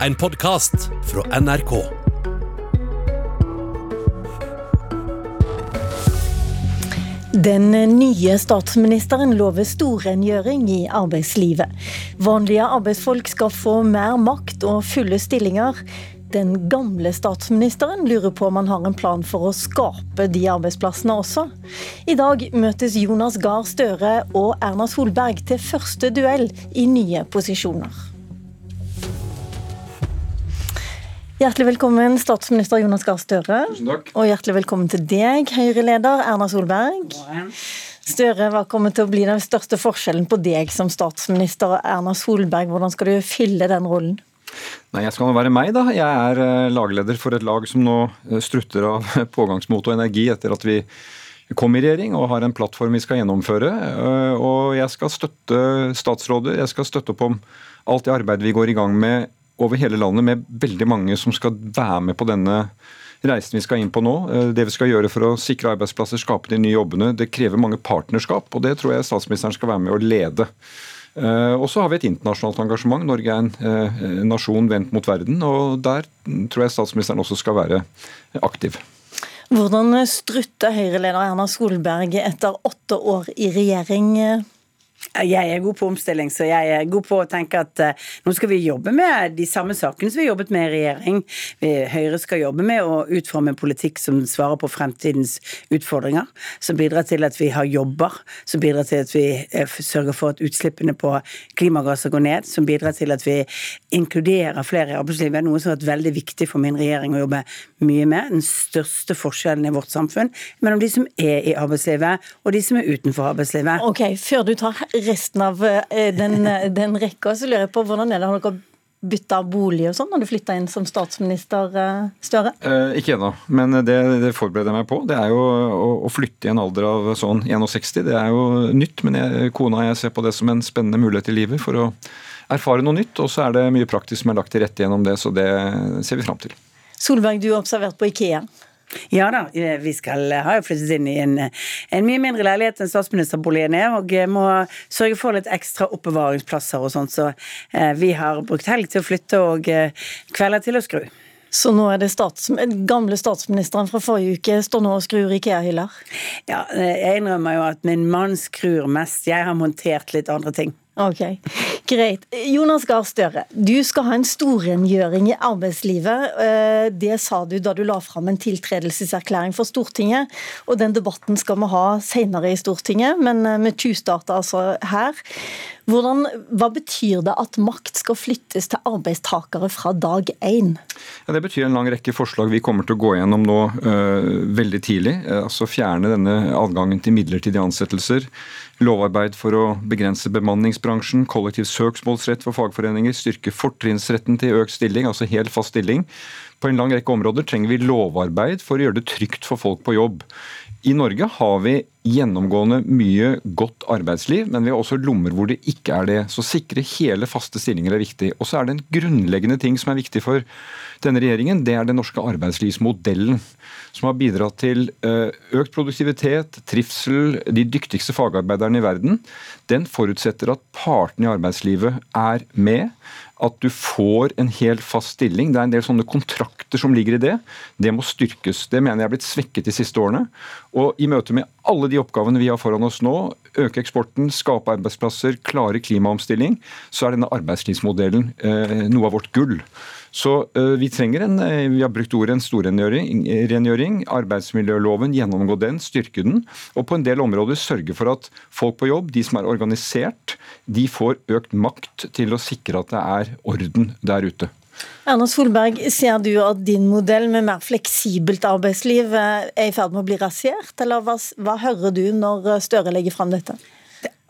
En podkast fra NRK. Den nye statsministeren lover storrengjøring i arbeidslivet. Vanlige arbeidsfolk skal få mer makt og fulle stillinger. Den gamle statsministeren lurer på om han har en plan for å skape de arbeidsplassene også. I dag møtes Jonas Gahr Støre og Erna Solberg til første duell i nye posisjoner. Hjertelig velkommen, statsminister Jonas Gahr Støre. Tusen takk. Og hjertelig velkommen til deg, Høyre-leder Erna Solberg. Støre, hva kommer til å bli den største forskjellen på deg som statsminister og Erna Solberg? Hvordan skal du fylle den rollen? Nei, Jeg skal nå være meg, da. Jeg er eh, lagleder for et lag som nå eh, strutter av pågangsmot og energi etter at vi kom i regjering og har en plattform vi skal gjennomføre. Eh, Og jeg skal støtte statsråder, jeg skal støtte opp om alt det arbeidet vi går i gang med over hele landet, med veldig mange som skal være med på denne reisen vi skal inn på nå. Eh, Det vi skal gjøre for å sikre arbeidsplasser, skape de nye jobbene, det krever mange partnerskap. og Det tror jeg statsministeren skal være med å lede. Eh, Og så har vi et internasjonalt engasjement. Norge er en eh, nasjon vendt mot verden. og Der tror jeg statsministeren også skal være aktiv. Hvordan strutter Høyre-leder Erna Solberg etter åtte år i regjering? Jeg er god på omstilling, så jeg er god på å tenke at eh, nå skal vi jobbe med de samme sakene som vi jobbet med i regjering. Høyre skal jobbe med å utforme en politikk som svarer på fremtidens utfordringer. Som bidrar til at vi har jobber, som bidrar til at vi eh, sørger for at utslippene på klimagasser går ned. Som bidrar til at vi inkluderer flere i arbeidslivet, noe som har vært veldig viktig for min regjering å jobbe mye med. Den største forskjellen i vårt samfunn mellom de som er i arbeidslivet og de som er utenfor arbeidslivet. Ok, Før du tar resten av eh, den, den rekka, så lurer jeg på hvordan er det har dere bytta bolig og sånn når du flytta inn som statsminister, eh, Støre? Eh, ikke ennå, men det, det forbereder jeg meg på. Det er jo å, å flytte i en alder av sånn 61. Det er jo nytt, men jeg, kona og jeg ser på det som en spennende mulighet i livet for å erfare noe nytt. Og så er det mye praktisk som er lagt til rette gjennom det, så det ser vi fram til. Solberg, du har observert på Ikea. Ja da, vi skal, har jo flyttet inn i en, en mye mindre leilighet enn statsministerboligen er, og må sørge for litt ekstra oppbevaringsplasser og sånt, så eh, vi har brukt helg til å flytte og eh, kvelder til å skru. Så nå er det stats, gamle statsministeren fra forrige uke står nå og skrur Ikea-hyller? Ja, eh, jeg innrømmer jo at min mann skrur mest. Jeg har montert litt andre ting. Ok, Greit. Jonas Gahr Støre, du skal ha en storrengjøring i arbeidslivet. Eh, Det sa du da du la fram en tiltredelseserklæring for Stortinget. Og den debatten skal vi ha senere i Stortinget, men eh, vi tjuvstarter altså her. Hvordan, hva betyr det at makt skal flyttes til arbeidstakere fra dag én? Ja, det betyr en lang rekke forslag vi kommer til å gå gjennom nå øh, veldig tidlig. Altså Fjerne denne adgangen til midlertidige ansettelser. Lovarbeid for å begrense bemanningsbransjen. Kollektiv søksmålsrett for fagforeninger. Styrke fortrinnsretten til økt stilling, altså helt fast stilling. På en lang rekke områder trenger vi lovarbeid for å gjøre det trygt for folk på jobb. I Norge har vi gjennomgående mye godt arbeidsliv, men vi har også lommer hvor det ikke er det. Så sikre hele faste stillinger er viktig. Og så er det en grunnleggende ting som er viktig for denne regjeringen. Det er den norske arbeidslivsmodellen. Som har bidratt til eh, økt produktivitet, trivsel, de dyktigste fagarbeiderne i verden. Den forutsetter at partene i arbeidslivet er med at du får en helt fast stilling. Det er en del sånne kontrakter som ligger i det. Det må styrkes. Det mener jeg er blitt svekket de siste årene. Og i møte med alle de oppgavene vi har foran oss nå, øke eksporten, skape arbeidsplasser, klare klimaomstilling, så er denne arbeidslivsmodellen eh, noe av vårt gull. Så eh, vi trenger en eh, Vi har brukt ordet en storrengjøring. Arbeidsmiljøloven, gjennomgå den, styrke den. Og på en del områder sørge for at folk på jobb, de som er organisert, de får økt makt til å sikre at det er orden der ute. Erna Solberg, ser du at din modell med mer fleksibelt arbeidsliv er i ferd med å bli rasert, eller hva, hva hører du når Støre legger fram dette?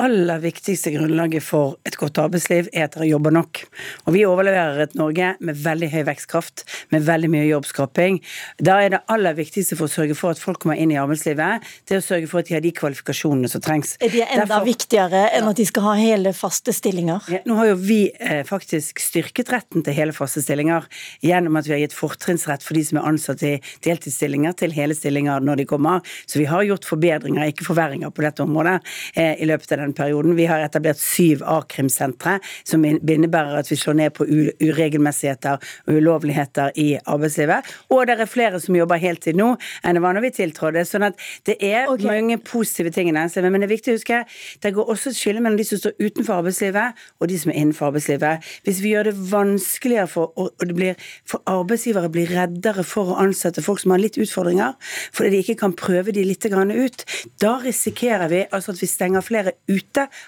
Aller viktigste grunnlaget for et godt arbeidsliv er at dere jobber nok. Og vi overleverer et Norge med veldig høy vekstkraft, med veldig mye jobbskaping. Da er det aller viktigste for å sørge for at folk kommer inn i arbeidslivet, det er å sørge for at de har de kvalifikasjonene som trengs. Er det enda Derfor- viktigere enn at de skal ha hele, faste stillinger? Ja, nå har jo vi eh, faktisk styrket retten til hele faste stillinger gjennom at vi har gitt fortrinnsrett for de som er ansatt i deltidsstillinger, til hele stillinger når de kommer. Så vi har gjort forbedringer, ikke forverringer, på dette området eh, i løpet av den perioden. Vi har etablert syv a-krimsentre, som innebærer at vi slår ned på uregelmessigheter og ulovligheter i arbeidslivet. Og det er flere som jobber heltid nå enn det var når vi tiltrådte. sånn at det er okay. mange positive ting i næringslivet. Men det er viktig å huske det går også et skille mellom de som står utenfor arbeidslivet og de som er innenfor arbeidslivet. Hvis vi gjør det vanskeligere for, blir, for arbeidsgivere blir reddere for å ansette folk som har litt utfordringer, fordi de ikke kan prøve de litt ut, da risikerer vi altså at vi stenger flere ute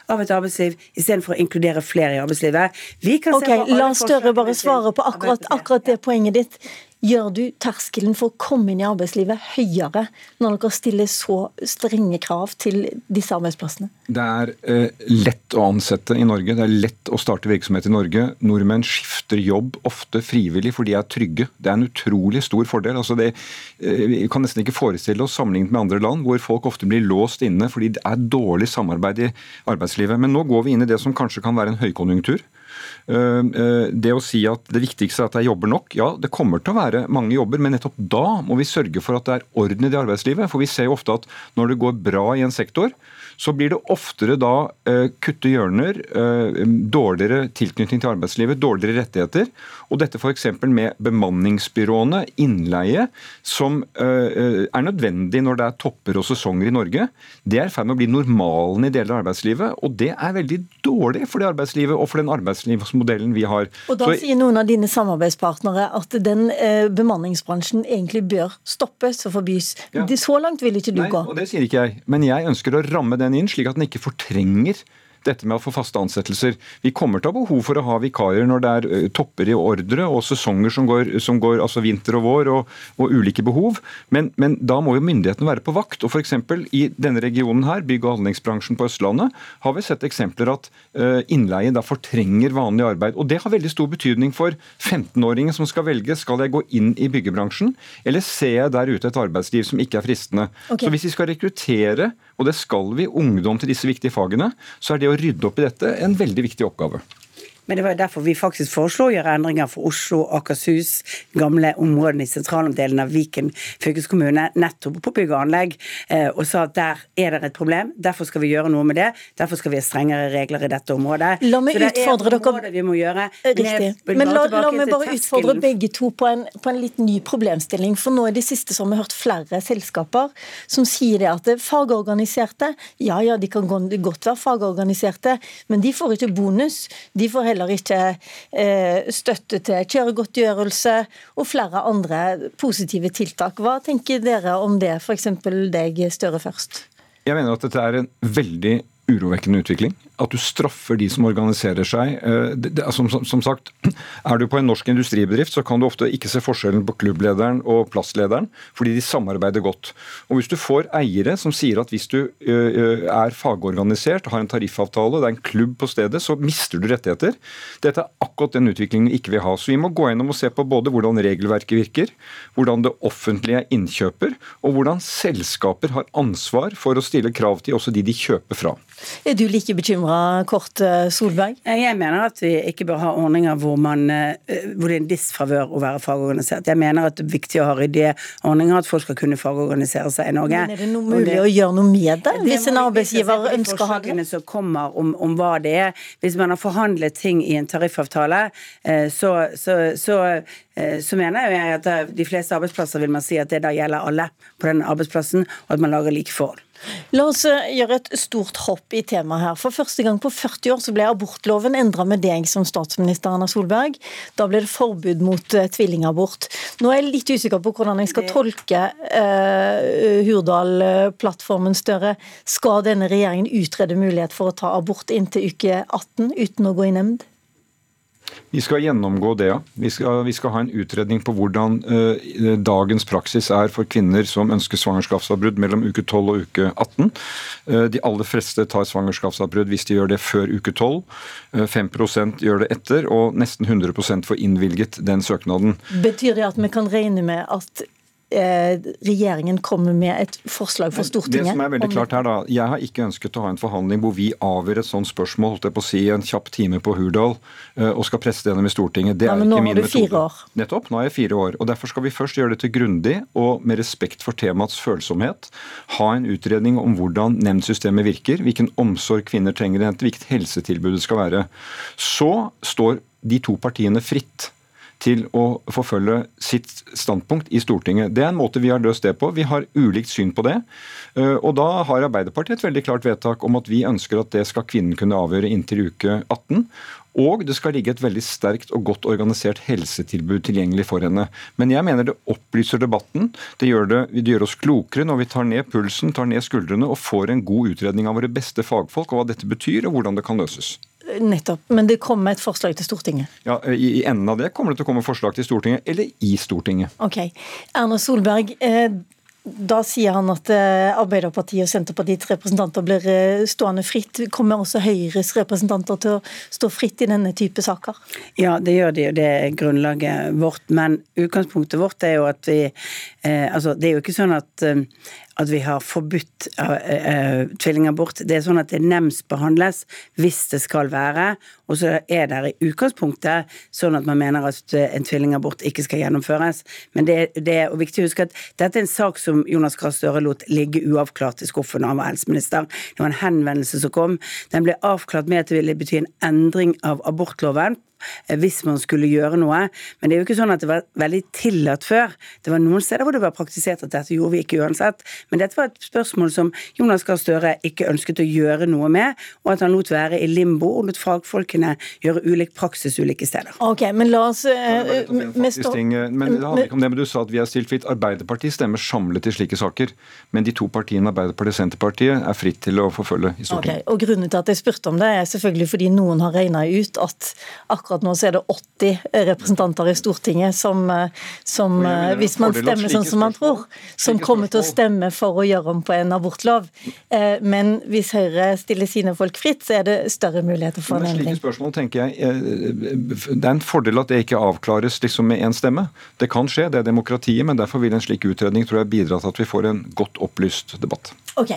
av et arbeidsliv istedenfor å inkludere flere i arbeidslivet. Vi kan okay, se på La Støre bare svare på akkurat, akkurat det poenget ditt. Gjør du terskelen for å komme inn i arbeidslivet høyere når dere stiller så strenge krav til disse arbeidsplassene? Det er eh, lett å ansette i Norge, det er lett å starte virksomhet i Norge. Nordmenn skifter jobb ofte frivillig for de er trygge. Det er en utrolig stor fordel. Altså det, eh, vi kan nesten ikke forestille oss sammenlignet med andre land hvor folk ofte blir låst inne fordi det er dårlig samarbeid i arbeidslivet. Men nå går vi inn i det som kanskje kan være en høykonjunktur. Eh, eh, det å si at det viktigste er at det er jobber nok, ja det kommer til å være mange jobber, men nettopp da må vi sørge for at det er orden i det arbeidslivet. For vi ser jo ofte at når det går bra i en sektor, så blir det oftere da uh, kutte hjørner, uh, dårligere tilknytning til arbeidslivet, dårligere rettigheter. Og dette f.eks. med bemanningsbyråene, innleie, som uh, er nødvendig når det er topper og sesonger i Norge. Det er i ferd med å bli normalen i deler av arbeidslivet, og det er veldig dårlig for det arbeidslivet og for den arbeidslivsmodellen vi har. Og Da så, sier noen av dine samarbeidspartnere at den bemanningsbransjen egentlig bør stoppes og forbys. Ja. Så langt vil ikke du Nei, gå. Og det sier ikke jeg, men jeg ønsker å ramme den den inn, slik at den ikke fortrenger dette med å få faste ansettelser. Vi kommer til å ha behov for å ha vikarer når det er topper i ordre og sesonger som går, som går altså vinter og vår og, og ulike behov. Men, men, da må jo myndighetene være på vakt. og eksempel, I denne regionen her, bygg- og anleggsbransjen på Østlandet, har vi sett eksempler at innleie da fortrenger vanlig arbeid. og Det har veldig stor betydning for 15-åringen som skal velge skal jeg gå inn i byggebransjen, eller ser jeg der ute et arbeidsliv som ikke er fristende. Okay. Så Hvis vi skal rekruttere, og det skal vi, ungdom til disse viktige fagene, så er det å rydde opp i dette en veldig viktig oppgave. Men det var jo derfor vi faktisk foreslo å gjøre endringer for Oslo, Akershus, gamle områdene i sentralomdelen av Viken fylkeskommune, nettopp på bygg og anlegg, eh, og sa at der er det et problem. Derfor skal vi gjøre noe med det. Derfor skal vi ha strengere regler i dette området. La meg utfordre dere vi må gjøre. Riktig. Men la, la meg bare utfordre begge to på en, på en, litt ny problemstilling. For nå i det siste så har vi hørt flere selskaper som sier det at det fagorganiserte, ja ja, de kan godt være fagorganiserte, men de får ikke bonus. De får heller heller ikke eh, støtte til kjøregodtgjørelse og flere andre positive tiltak. Hva tenker dere om det, f.eks. deg, Støre, først? Jeg mener at dette er en veldig urovekkende utvikling. At du straffer de som organiserer seg. Eh, som, som, som, sagt, Er du på en norsk industribedrift, så kan du ofte ikke se forskjellen på klubblederen og plasslederen, fordi de samarbeider godt. Og Hvis du får eiere som sier at hvis du eh, er fagorganisert, har en tariffavtale, det er en klubb på stedet, så mister du rettigheter. Dette er akkurat den utviklingen vi ikke vil ha. Så vi må gå gjennom og se på både hvordan regelverket virker, hvordan det offentlige innkjøper, og hvordan selskaper har ansvar for å stille krav til også de de kjøper fra. Er du like bekymra, Kort eh, Solberg? Jeg mener at vi ikke bør ha ordninger hvor, man, eh, hvor det er en disfavør å være fagorganisert. Jeg mener at det er viktig å ha ryddige ordninger, at folk skal kunne fagorganisere seg i Norge. Men er det noe mulig det, å gjøre noe med det, hvis en arbeidsgiver ønsker å ha det? som kommer om, om, hva det er. Hvis man har forhandlet ting i en tariffavtale, eh, så, så, så så mener jeg at de fleste arbeidsplasser vil man si at det da gjelder alle på den arbeidsplassen, og at man lager like forhold. La oss eh, gjøre et stort hopp i temaet her. For første gang på 40 år så ble abortloven endra med deg som statsminister, Erna Solberg. Da ble det forbud mot uh, tvillingabort. Nå er jeg litt usikker på hvordan jeg skal tolke uh, Hurdal-plattformen større. Skal denne regjeringen utrede mulighet for å ta abort inntil uke 18 uten å gå i nemnd? Vi skal gjennomgå det, ja. Vi skal, vi skal ha en utredning på hvordan uh, dagens praksis er for kvinner som ønsker svangerskapsavbrudd mellom uke 12 og uke 18. Uh, de aller fleste tar svangerskapsavbrudd hvis de gjør det før uke 12. Uh, 5 gjør det etter, og nesten 100% får innvilget den søknaden. Betyr det at vi kan regne med at eh, regjeringen kommer med et forslag for Stortinget. Det som er veldig klart her da, Jeg har ikke ønsket å ha en forhandling hvor vi avgjør et sånt spørsmål holdt jeg på å si, en kjapp time på Hurdal eh, og skal presse det gjennom i Stortinget. Det ja, men ikke min metode. Nå har du fire år. Nettopp. Nå er jeg fire år. og Derfor skal vi først gjøre dette grundig og med respekt for temaets følsomhet. Ha en utredning om hvordan nemndsystemet virker, hvilken omsorg kvinner trenger hvilket helsetilbud det skal være. Så står de to partiene fritt til å forfølge sitt standpunkt i Stortinget. Det er en måte vi har løst det på. Vi har ulikt syn på det. Eh, og da har Arbeiderpartiet et veldig klart vedtak om at vi ønsker at det skal kvinnen kunne avgjøre inntil uke 18. Og det skal ligge et veldig sterkt og godt organisert helsetilbud tilgjengelig for henne. Men jeg mener det opplyser debatten. Det gjør, det, det gjør oss klokere når vi tar ned pulsen, tar ned skuldrene og får en god utredning av våre beste fagfolk og hva dette betyr og hvordan det kan løses. Nettopp. Men det kommer et forslag til Stortinget? Ja, I, i enden av det kommer det til å komme forslag til Stortinget, eller i Stortinget. Ok. Erna Solberg, eh, da sier han at eh, Arbeiderpartiet og Senterpartiets representanter blir eh, stående fritt. Kommer også Høyres representanter til å stå fritt i denne type saker? Ja, det gjør de, og det er grunnlaget vårt. Men utgangspunktet vårt er jo at vi eh, Altså, det er jo ikke sånn at eh, at vi har forbudt uh, tvillingabort. Det er sånn at det nemndsbehandles hvis det skal være, og så er det i utgangspunktet sånn at man mener at en tvillingabort ikke skal gjennomføres. Men det, det er viktig å huske at dette er en sak som Jonas Gahr Støre lot ligge uavklart i skuffen da han var helseminister. Det var en henvendelse som kom. Den ble avklart med at det ville bety en endring av abortloven Eh, hvis man skulle gjøre noe. Men det er jo ikke sånn at det var veldig tillatt før. Det var noen steder hvor det var praktisert at dette gjorde vi ikke uansett. Men dette var et spørsmål som Jonas Gahr Støre ikke ønsket å gjøre noe med, og at han lot være i limbo og lot fagfolkene gjøre ulik praksis ulike steder. Ok, Men la oss uh, ting, Men det handler ikke om det, men du sa at vi er stilt fritt. Arbeiderpartiet stemmer samlet i slike saker. Men de to partiene Arbeiderpartiet og Senterpartiet er fritt til å forfølge i Stortinget. Okay, og Grunnen til at jeg spurte om det, er selvfølgelig fordi noen har regna ut at akkurat akkurat nå så er det 80 representanter i Stortinget som, eh, som mener, hvis man stemmer sånn som man tror, som kommer til å stemme for å gjøre om på en abortlov. Eh, men hvis Høyre stiller sine folk fritt, så er det større muligheter for en endring. Slike spørsmål tenker jeg, Det er en fordel at det ikke avklares liksom med én stemme. Det kan skje, det er demokratiet, men derfor vil en slik utredning tror jeg bidra til at vi får en godt opplyst debatt. Ok,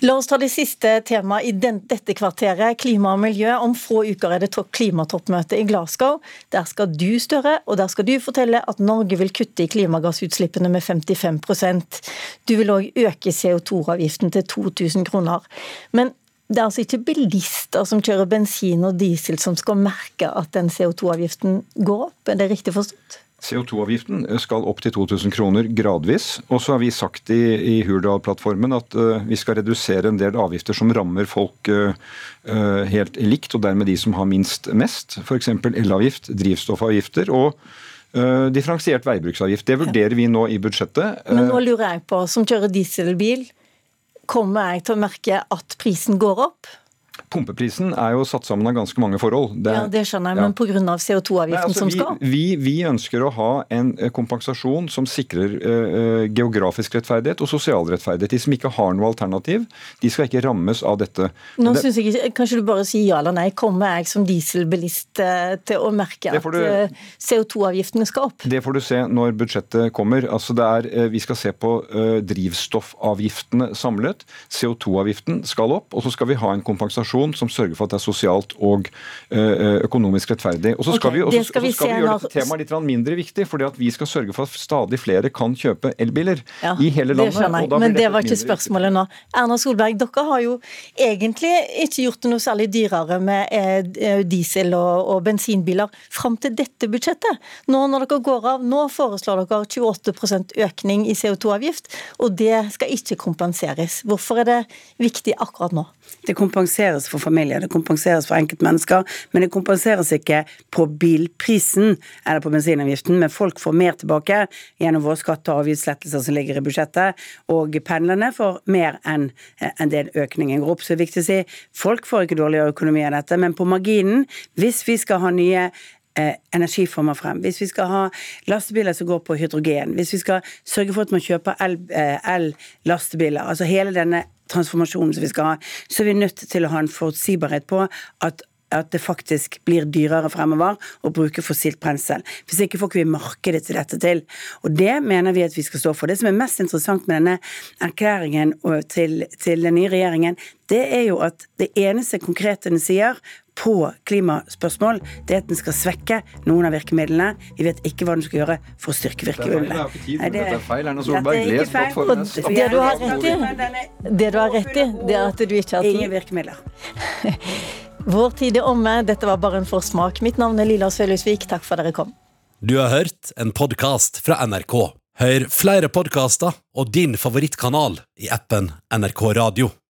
La oss ta det siste temaet i den, dette kvarteret, klima og miljø. Om få uker er det klimatoppmøte i Glasgow. Der skal du, Støre, og der skal du fortelle at Norge vil kutte i klimagassutslippene med 55% Du vil òg øke CO2-avgiften til 2000 kroner. Men det er altså ikke bilister som kjører bensin og diesel som skal merke at den CO2-avgiften går opp, er det riktig forstått? CO2-avgiften skal opp til 2000 kroner gradvis. Og så har vi sagt i, i Hurdal-plattformen at uh, vi skal redusere en del avgifter som rammer folk uh, uh, helt likt, og dermed de som har minst mest. F.eks. elavgift, drivstoffavgifter og differensiert veibruksavgift. Det vurderer vi nå i budsjettet. Men nå lurer jeg på, som kjører dieselbil, kommer jeg til å merke at prisen går opp? Pumpeprisen er jo satt sammen av ganske mange forhold. Det, ja, det skjønner jeg, ja. men pga. CO2-avgiften altså, som skal? Vi, vi, ønsker å ha en eh, kompensasjon som sikrer uh, geografisk rettferdighet og sosial rettferdighet. De som ikke har noe alternativ, de skal ikke rammes av dette. Nå det, synes jeg ikke, Kanskje du bare sier ja eller nei. Kommer jeg som dieselbilist uh, til å merke at uh, CO2-avgiftene skal opp? Det får du se når budsjettet kommer. Altså det er, vi skal se på drivstoffavgiftene samlet. CO2-avgiften skal opp, og så skal vi ha en kompensasjon pensjon som sørger for at det er sosialt og eh, økonomisk rettferdig. Og så skal, okay, vi, også, skal vi, skal vi gjøre dette temaet litt mindre viktig, fordi at vi skal sørge for at stadig flere kan kjøpe elbiler ja, i hele landet. Det skjønner jeg, men det var ikke spørsmålet nå. Erna Solberg, dere har jo egentlig ikke gjort det noe særlig dyrere med eh, diesel og, og bensinbiler fram til dette budsjettet. Nå når dere går av, nå foreslår dere 28 økning i CO2-avgift, og det skal ikke kompenseres. Hvorfor er det viktig akkurat nå? Det kompenseres for familier, det kompenseres for enkeltmennesker, men det kompenseres ikke på bilprisen eller på bensinavgiften. Men folk får mer tilbake gjennom våre skatte- og avgiftslettelser som ligger i budsjettet. Og pendlerne får mer enn en det økningen går opp. Så det er viktig å si folk får ikke dårligere økonomi av dette, men på marginen, hvis vi skal ha nye eh, energiformer frem, hvis vi skal ha lastebiler som går på hydrogen, hvis vi skal sørge for at man kjøper el-lastebiler, eh, altså hele denne transformasjonen som vi skal ha, så er vi nødt til å ha en forutsigbarhet på at at det faktisk blir dyrere fremover å bruke fossilt brensel. Hvis ikke får ikke vi markedet til dette til. Og det mener vi at vi skal stå for. Det som er mest interessant med denne erklæringen til, til den nye regjeringen, det er jo at det eneste konkrete den sier på klimaspørsmål, det er at den skal svekke noen av virkemidlene. Vi vet ikke hva den skal gjøre for å styrke virkemidlene. Det er feil, Erna Solberg. Les plattformen. Det du har rett i, det du har rett i, det er at du ikke har tid. Ingen virkemidler. Vår tid er omme. Dette var bare en forsmak. Mitt navn er Lilla Sølhusvik. Takk for at dere kom. Du har hørt en podkast fra NRK. Hør flere podkaster og din favorittkanal i appen NRK Radio.